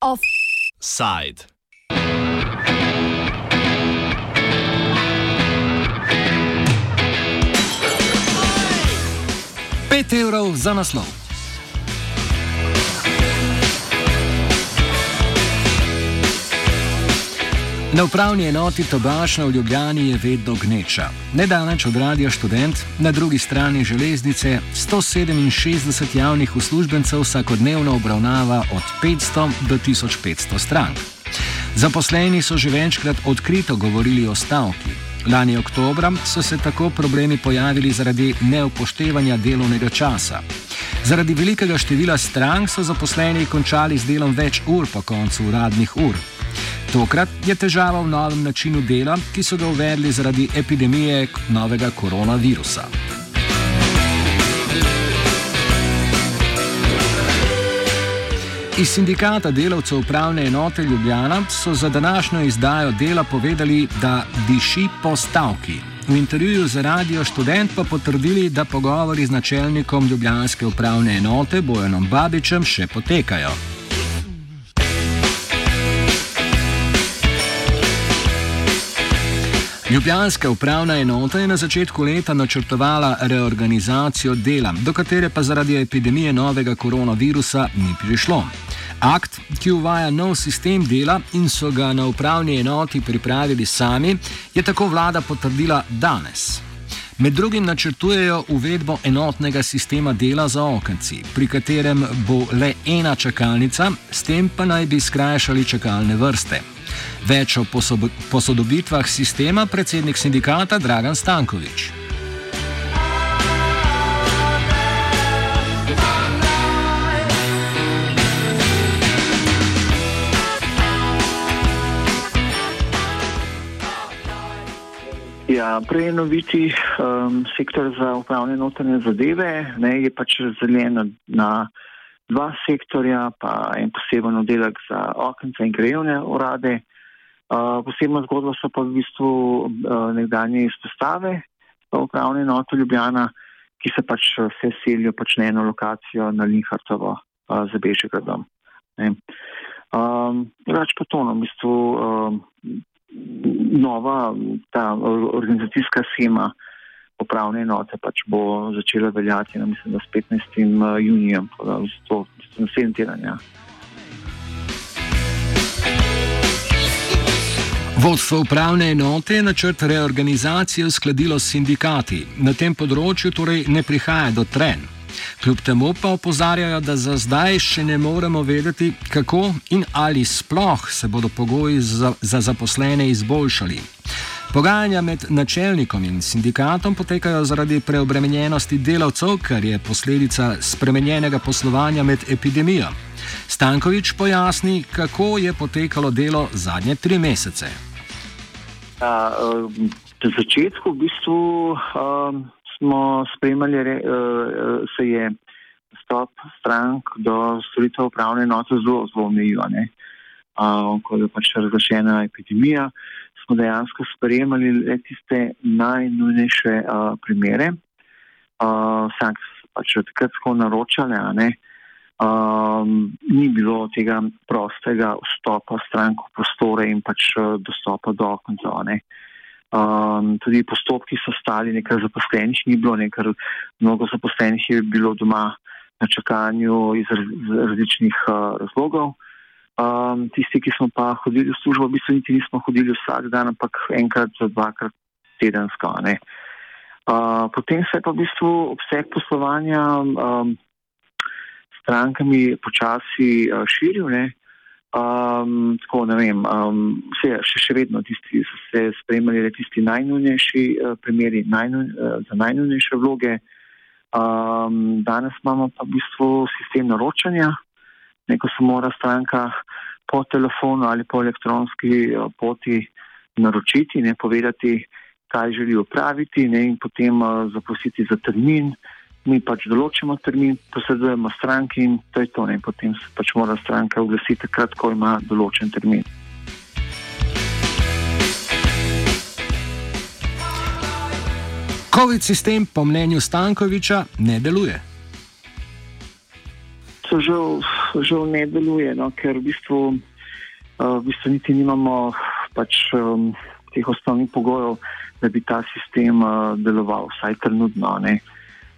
Offside. Pet evrov za naslov. Na upravni enoti Tobašna v Ljubljani je vedno gneča. Nedaleč od radia študent, na drugi strani železnice, 167 javnih uslužbencev vsakodnevno obravnava od 500 do 1500 strank. Zaposleni so že večkrat odkrito govorili o stavki. Lani oktobra so se tako problemi pojavili zaradi neupoštevanja delovnega časa. Zaradi velikega števila strank so zaposleni končali z delom več ur po koncu uradnih ur. Tokrat je težava v novem načinu dela, ki so ga uvedli zaradi epidemije novega koronavirusa. Iz sindikata delavcev upravne enote Ljubljana so za današnjo izdajo dela povedali, da diši po stavki. V intervjuju za radio študent pa potrdili, da pogovori z načelnikom Ljubljanske upravne enote Bojanom Babičem še potekajo. Ljubljanska upravna enota je na začetku leta načrtovala reorganizacijo dela, do katere pa zaradi epidemije novega koronavirusa ni prišlo. Akt, ki uvaja nov sistem dela in so ga na upravni enoti pripravili sami, je tako vlada potrdila danes. Med drugim načrtujejo uvedbo enotnega sistema dela za okenci, pri katerem bo le ena čakalnica, s tem pa naj bi skrajšali čakalne vrste. Več o posodobitvah sistema predsednik sindikata Dragan Stankovič. Ja, prenoviti um, sektor za upravne notranje zadeve ne, je pač razdeljen na, na dva sektorja, pa en poseben oddelek za okence in grejevne urade. Uh, posebna zgodba so pa v bistvu uh, nekdanje izpostave upravne enote Ljubljana, ki se pač vse selijo pač na eno lokacijo na Linhartovo uh, za Bežigradom. Um, Drugač pa to, no, v bistvu um, nova ta organizacijska schema upravne enote pač bo začela veljati, no, mislim, da s 15. Eh, junijem, zato naslednji teden. Ja. Vodstvo upravne enote je načrt reorganizacije uskladilo s sindikati. Na tem področju torej ne prihaja do tren. Kljub temu pa opozarjajo, da za zdaj še ne moremo vedeti, kako in ali sploh se bodo pogoji za, za zaposlene izboljšali. Pogajanja med načelnikom in sindikatom potekajo zaradi preobremenjenosti delavcev, kar je posledica spremenjenega poslovanja med epidemijo. Stankovič pojasni, kako je potekalo delo zadnje tri mesece. Na uh, začetku v bistvu, uh, smo spremljali, uh, se je stop strank do storitev upravne enote zelo, zelo omejil. Uh, ko je pač razglašena epidemija, smo dejansko sprejemali le tiste najnujnejše uh, primere. Uh, Vsak so pač takrat tako naročali, a ne. Um, ni bilo tega prostega vstopa strank v prostore in pač dostopa do konca. Um, tudi postopki so stali, nekaj zaposlenih ni bilo, nekaj mnogo zaposlenih je bilo doma na čakanju iz različnih uh, razlogov. Um, tisti, ki smo pa hodili v službo, v bistvu niti nismo hodili vsak dan, ampak enkrat, dvakrat tedensko. Uh, potem se je pa v bistvu obseg poslovanja um, strankami počasi uh, širil. Ne? Um, tako, ne vem, um, vse, še, še vedno tisti so se spremljali, le tisti najnujnejši uh, primeri najnuj, uh, za najnujnejše vloge. Um, danes imamo pa v bistvu sistem naročanja, neko se mora stranka po telefonu ali po elektronski uh, poti naročiti, ne povedati, kaj želi upraviti ne, in potem uh, zaprositi za termin mi pač določimo termin, posredujemo stranki in to je to. Ne? Potem se pač mora stranka oglasiti takrat, ko ima določen termin. COVID sistem, po mnenju Stankoviča, ne deluje. So že žal ne deluje, no, ker v bistvu, uh, v bistvu niti nimamo pač, um, teh osnovnih pogojev, da bi ta sistem uh, deloval, vsaj trenutno.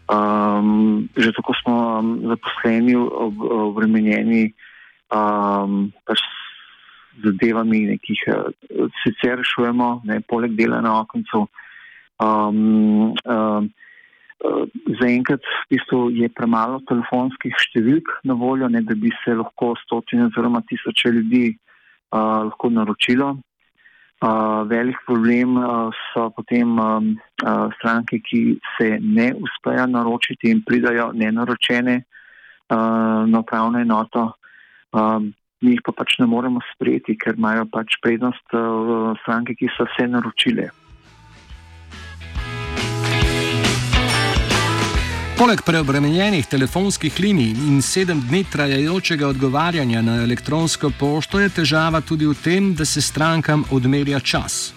Um, že tako smo um, zaposleni, ob, obremenjeni um, pač zadevami, nekih uh, sicer rešujemo, ne, poleg dela na okencu. Um, um, Zaenkrat v bistvu je premalo telefonskih številk na voljo, ne, da bi se lahko stotine oziroma tisoče ljudi uh, lahko naročilo. Uh, velik problem uh, so potem um, uh, stranke, ki se ne uspejo naročiti in pridajo nenaročene uh, na upravno enoto. Um, mi jih pa pač ne moremo sprejeti, ker imajo pač prednost uh, stranke, ki so se naročile. Poleg preobremenjenih telefonskih linij in sedem dni trajajočega odgovarjanja na elektronsko pošto je težava tudi v tem, da se strankam odmerja čas.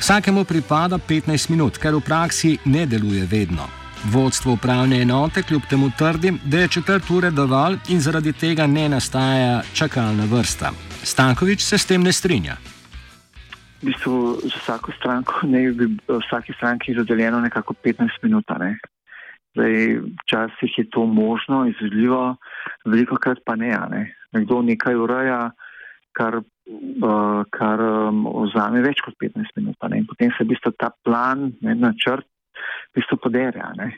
Vsakemu pripada 15 minut, kar v praksi ne deluje vedno. Vodstvo upravne enote kljub temu trdi, da je četrt ure dovolj in zaradi tega ne nastaja čakalna vrsta. Stankovič se s tem ne strinja. V bistvu za vsako stranko ne bi vsaki stranki razdeljeno nekako 15 minut. Ne? Zdaj, včasih je to možno, izvedljivo, veliko krat pa ne. ne. Nekdo nekaj ureja, kar, uh, kar um, vzame več kot 15 minut. Ne. In potem se v bistvu ta plan, ne, načrt, v bistvu poderja. Ne.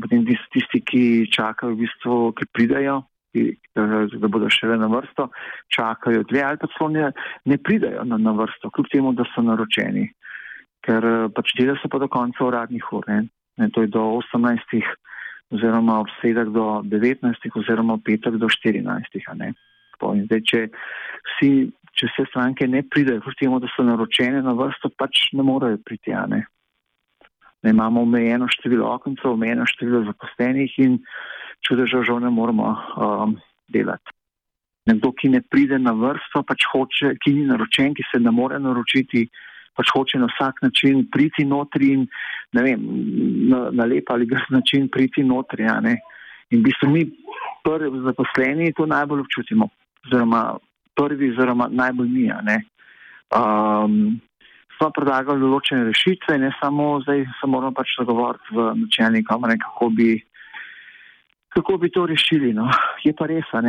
Potem tisti, ki čakajo, v bistvu, ki pridajo, ki, da bodo še na vrsto, čakajo dve ali pa celo ne, ne pridajo na, na vrsto, kljub temu, da so naročeni. Ker pač dela se pa do konca uradnih ur. Ne ne, to je do 18, oziroma ob sredah do 19, oziroma petek do 14. Zdaj, če, vsi, če vse stranke ne pridejo, kljub temu, da so naročene na vrsto, pač ne morejo priti. Ne. Ne, imamo omejeno število okencev, omejeno število zaposlenih in čudežo žal ne moramo um, delati. Nekdo, ki ne pride na vrsto, pač hoče, ki ni naročen, ki se ne more naročiti, pač hoče na vsak način priti notri in ne vem, na, na lep ali grd način priti notri. In v bistvu mi prvi zaposleni to najbolj občutimo, oziroma prvi, oziroma najbolj mi. Um, smo predlagali določene rešitve, ne samo zdaj, se moramo pač dogovoriti v načelni kamere, kako bi. Kako bi to rešili? No? Je pa res, da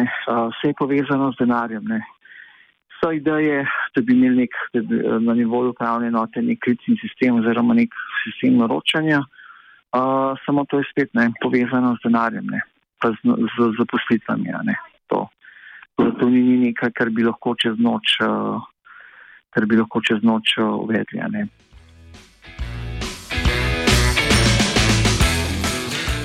vse je povezano z denarjem. Ne? So ideje, da bi imeli nek, bi na nivoju upravne enote nek klicni sistem oziroma nek sistem naročanja, uh, samo to je spet ne, povezano z denarjem, ne, pa z, z zaposlitvami. Ne, to. to ni nekaj, kar bi lahko čez noč, uh, kar bi lahko čez noč uvedli. Uh,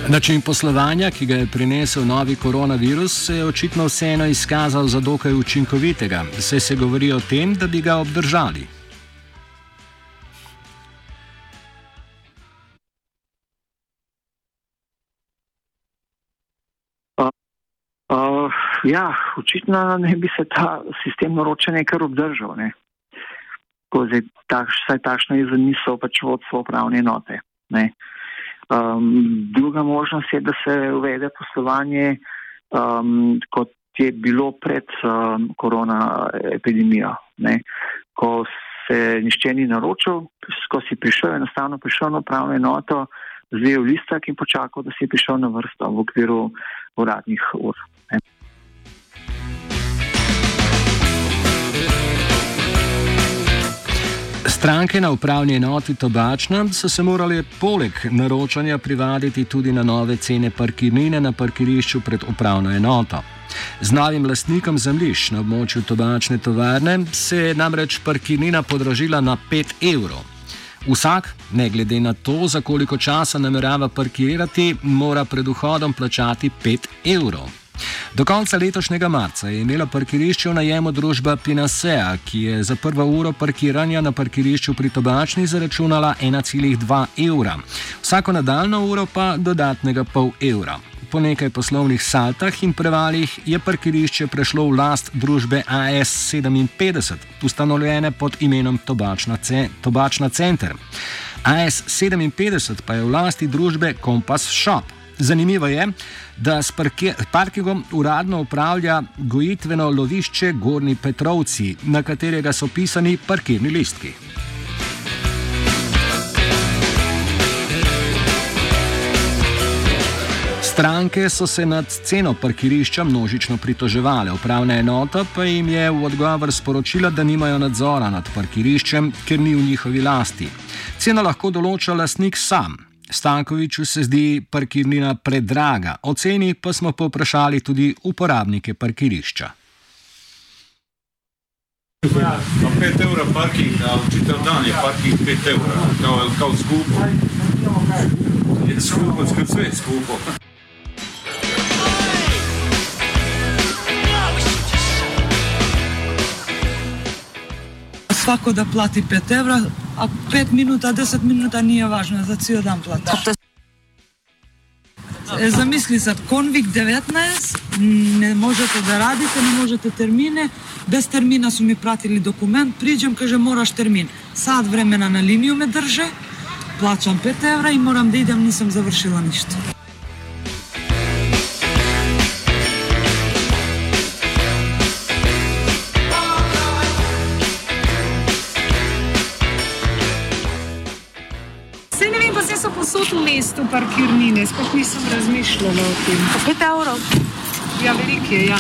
Način poslovanja, ki ga je prinesel novi koronavirus, se je očitno vseeno izkazal za dokaj učinkovitega, saj se govori o tem, da bi ga obdržali. Uh, uh, ja, očitno ne bi se ta sistem naročanja kar obdržal. Vsaj takšno je zamisel pač vodstvo upravne enote. Ne. Um, druga možnost je, da se uvede poslovanje, um, kot je bilo pred um, korona epidemijo. Ne? Ko se nišče ni naročil, ko si prišel, enostavno prišel na upravno enoto, zvel listak in počakal, da si prišel na vrsto v okviru uradnih ur. Ne? Stranke na upravni enoti Tobačna so se morali poleg naročanja privaditi tudi na nove cene parkirnine na parkirišču pred upravno enoto. Z novim lastnikom zemljišč na območju Tobačne tovarne se je namreč parkirnina podražila na 5 evrov. Vsak, ne glede na to, za koliko časa namerava parkirati, mora pred vhodom plačati 5 evrov. Do konca letošnjega marca je imela parkirišče v najemu družba Pinasea, ki je za prvo uro parkiranja na parkirišču pri Tobačni zaračunala 1,2 evra, vsako nadaljno uro pa dodatnega pol evra. Po nekaj poslovnih saltah in prevalih je parkirišče prešlo v last družbe AS57, ustanovljene pod imenom Tobačna, ce Tobačna Center. AS57 pa je v lasti družbe Compass Shop Zanimivo je, da s parkingom uradno upravlja gojitveno lovišče Gorni Petrovci, na katerega so pisani parkirni listki. Stranke so se nad ceno parkirišča množično pritoževale, upravna enota pa jim je v odgovor sporočila, da nimajo nadzora nad parkiriščem, ker ni v njihovi lasti. Ceno lahko določa lasnik sam. Stankoviču se zdi parkirnina predraga, o ceni pa smo povprašali tudi uporabnike parkirišča. Ja, 5 evrov parking, a učitelj dan je parking 5 evrov, kao, kao skupo. Je skupo, skupo, sve je skupo. svako da plati 5 evra, а 5 минута, 10 минута не е важно, за цел дан платаш. Е, замисли се, конвик 19, не можете да радите, не можете термине, без термина су ми пратили документ, приđem, каже, мораш термин. Сад времена на линију ме држе, плачам 5 евра и морам да идам, не сум завршила ништо. V mestu parkirnine, sploh nisem razmišljala o tem. Po 5 evrov. Ja, velik je, ja.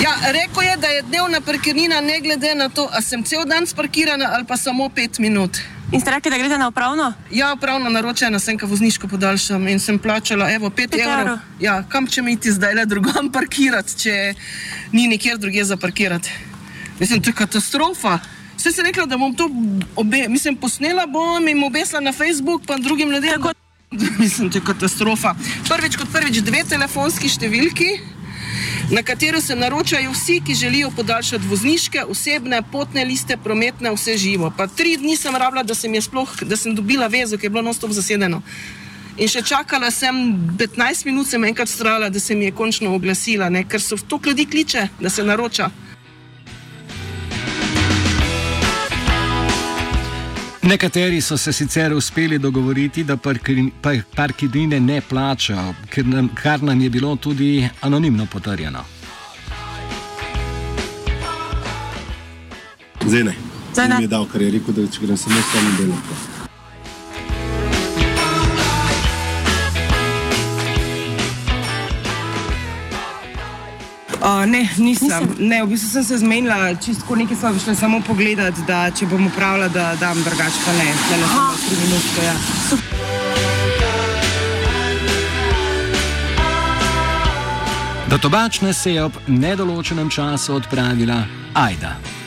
Ja, rekel je, da je dnevna parkirnina ne glede na to, ali sem cel dan sparkirana ali pa samo pet minut. In ste rekli, da greste na upravno? Ja, upravno naročena sem, ka vozniško podaljšam in sem plačala, evo, 5 evrov. Ja, kam če mi iti zdaj le drugam parkirati, če ni nikjer drugje za parkirati? Mislim, to je katastrofa. Vse sem rekla, da bom to obe, mislim, posnela bom in obesla na Facebook, pa drugim ljudem. Tako... Mislim, to je katastrofa. Prvič kot prvič dve telefonski številki na katero se naročajo vsi, ki želijo podaljšati vozniške, osebne, potne liste, prometne, vse živo. Pa tri dni sem rabila, da sem, sploh, da sem dobila vezo, ki je bilo nostop zasedeno. In še čakala sem 15 minut, sem enkrat strala, da se mi je končno oglasila, ne? ker so to ljudi kliče, da se naroča. Nekateri so se sicer uspeli dogovoriti, da parkirnine ne plačajo, kar nam je bilo tudi anonimno potrjeno. Zdaj ne. Zdaj ne. Mi je dal, kar je rekel, da če grem samo s tem delom. Uh, ne, nisem. Ne, v bistvu sem se zmenila, čisto nekaj smo šli samo pogledati, da če bom upravila, da dam drugače, pa ne, ne, ne, samo tri minutke. Ja. Do tobačne se je ob nedoločenem času odpravila Aida.